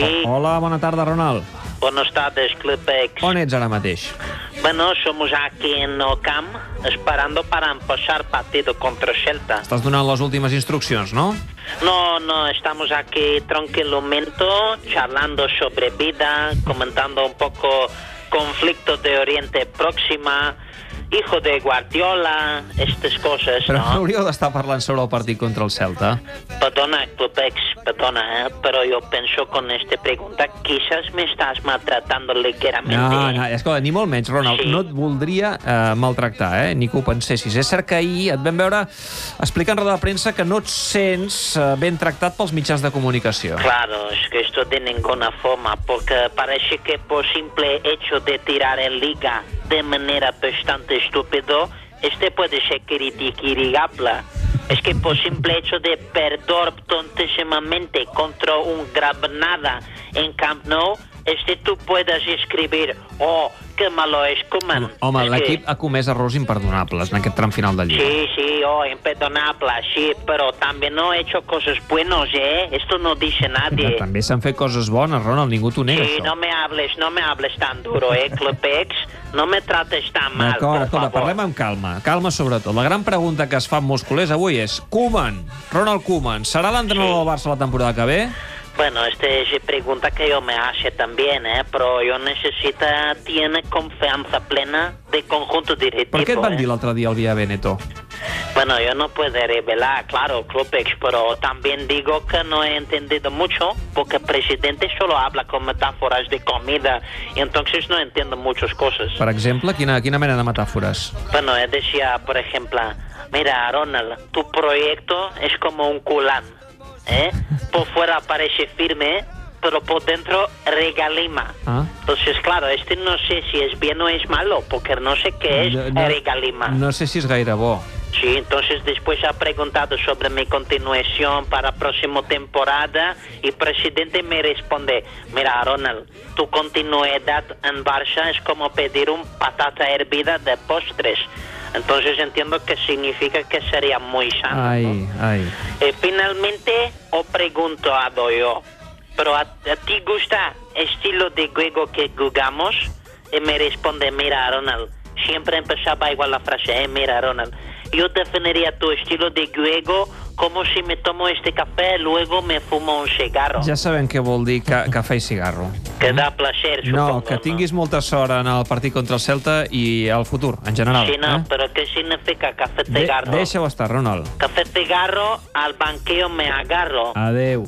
Sí, Hola, bona tarda, Ronald. buenas tardes, Clubex. On ets ara mateix? Bueno, somos aquí en el camp esperando para empezar partido contra Celta. Estàs donant les últimes instruccions, no? No, no, estamos aquí tranquilamente charlando sobre vida, comentando un poco conflictos de Oriente Próxima, hijo de Guardiola, estas cosas, Però no ¿no? hauríeu d'estar parlant sobre el partit contra el Celta. Perdona, Clubex, perdona, ¿eh? pero yo pienso con esta pregunta, quizás me estás maltratando ligeramente. No, no, escolta, ni molt menys, Ronald. Sí. No et voldria eh, maltractar, eh? Ni que ho pensessis. És cert que ahir et vam veure explicant roda de premsa que no et sents eh, ben tractat pels mitjans de comunicació. Claro, es que esto de ninguna forma, porque parece que por simple hecho de tirar en liga de manera bastante estúpido, este puede ser criticable. Es que por simple hecho de perder tontísimamente contra un Granada en Camp Nou, este tú puedes escribir, oh, qué malo es Koeman. Home, l'equip que- ha comès errors imperdonables en aquest tram final de Lliga. Sí, sí, oh, imperdonable, sí, pero también no he hecho cosas buenas, ¿eh? Esto no dice Però nadie. també s'han fet coses bones, Ronald, ningú t'ho nega, Sí, això. no me hables, no me hables tan duro, eh, Clubex. No me trates tan mal, D'acord, escolta, parlem amb calma. Calma, sobretot. La gran pregunta que es fan molts culers avui és Koeman, Ronald Koeman, serà l'entrenador del Barça la temporada que ve? Bueno, esta es pregunta que yo me hace también, ¿eh? Pero yo necesito, tiene confianza plena de conjunto directivo. Per què et van ¿eh? dir l'altre dia al Via Veneto? Bueno, yo no puedo revelar, claro, Clubex, pero también digo que no he entendido mucho, porque el presidente solo habla con metáforas de comida, y entonces no entiendo muchas cosas. Per exemple, quina, quina mena de metàfores? Bueno, decía, por ejemplo, mira, Ronald, tu proyecto es como un culán, ¿eh? Por fuera parece firme, pero por dentro regalima. Ah. Entonces, claro, este no sé si es bien o es malo, porque no sé qué es No- regalima. No sé si és gaire bo. Sí, entonces después ha preguntado sobre mi continuación para próxima temporada y el presidente me responde, mira Ronald, tu continuidad en Barça es como pedir un patata hervida de postres. Entonces entiendo que significa que sería muy sano. Eh, finalmente, os pregunto a yo, ¿pero a, a ti gusta estilo de juego que jugamos? Y me responde, mira Ronald, siempre empezaba igual la frase, eh, mira Ronald, yo definiría tu estilo de juego como si me tomo este café, luego me fumo un cigarro. Ja sabem què vol dir ca cafè i cigarro. Que da placer, No, supongo. que tinguis molta sort en el partit contra el Celta i al futur, en general. Sí, no, eh? pero ¿qué significa café De cigarro? Deixa-ho estar, Ronald. Café cigarro, al banqueo me agarro. Adeu.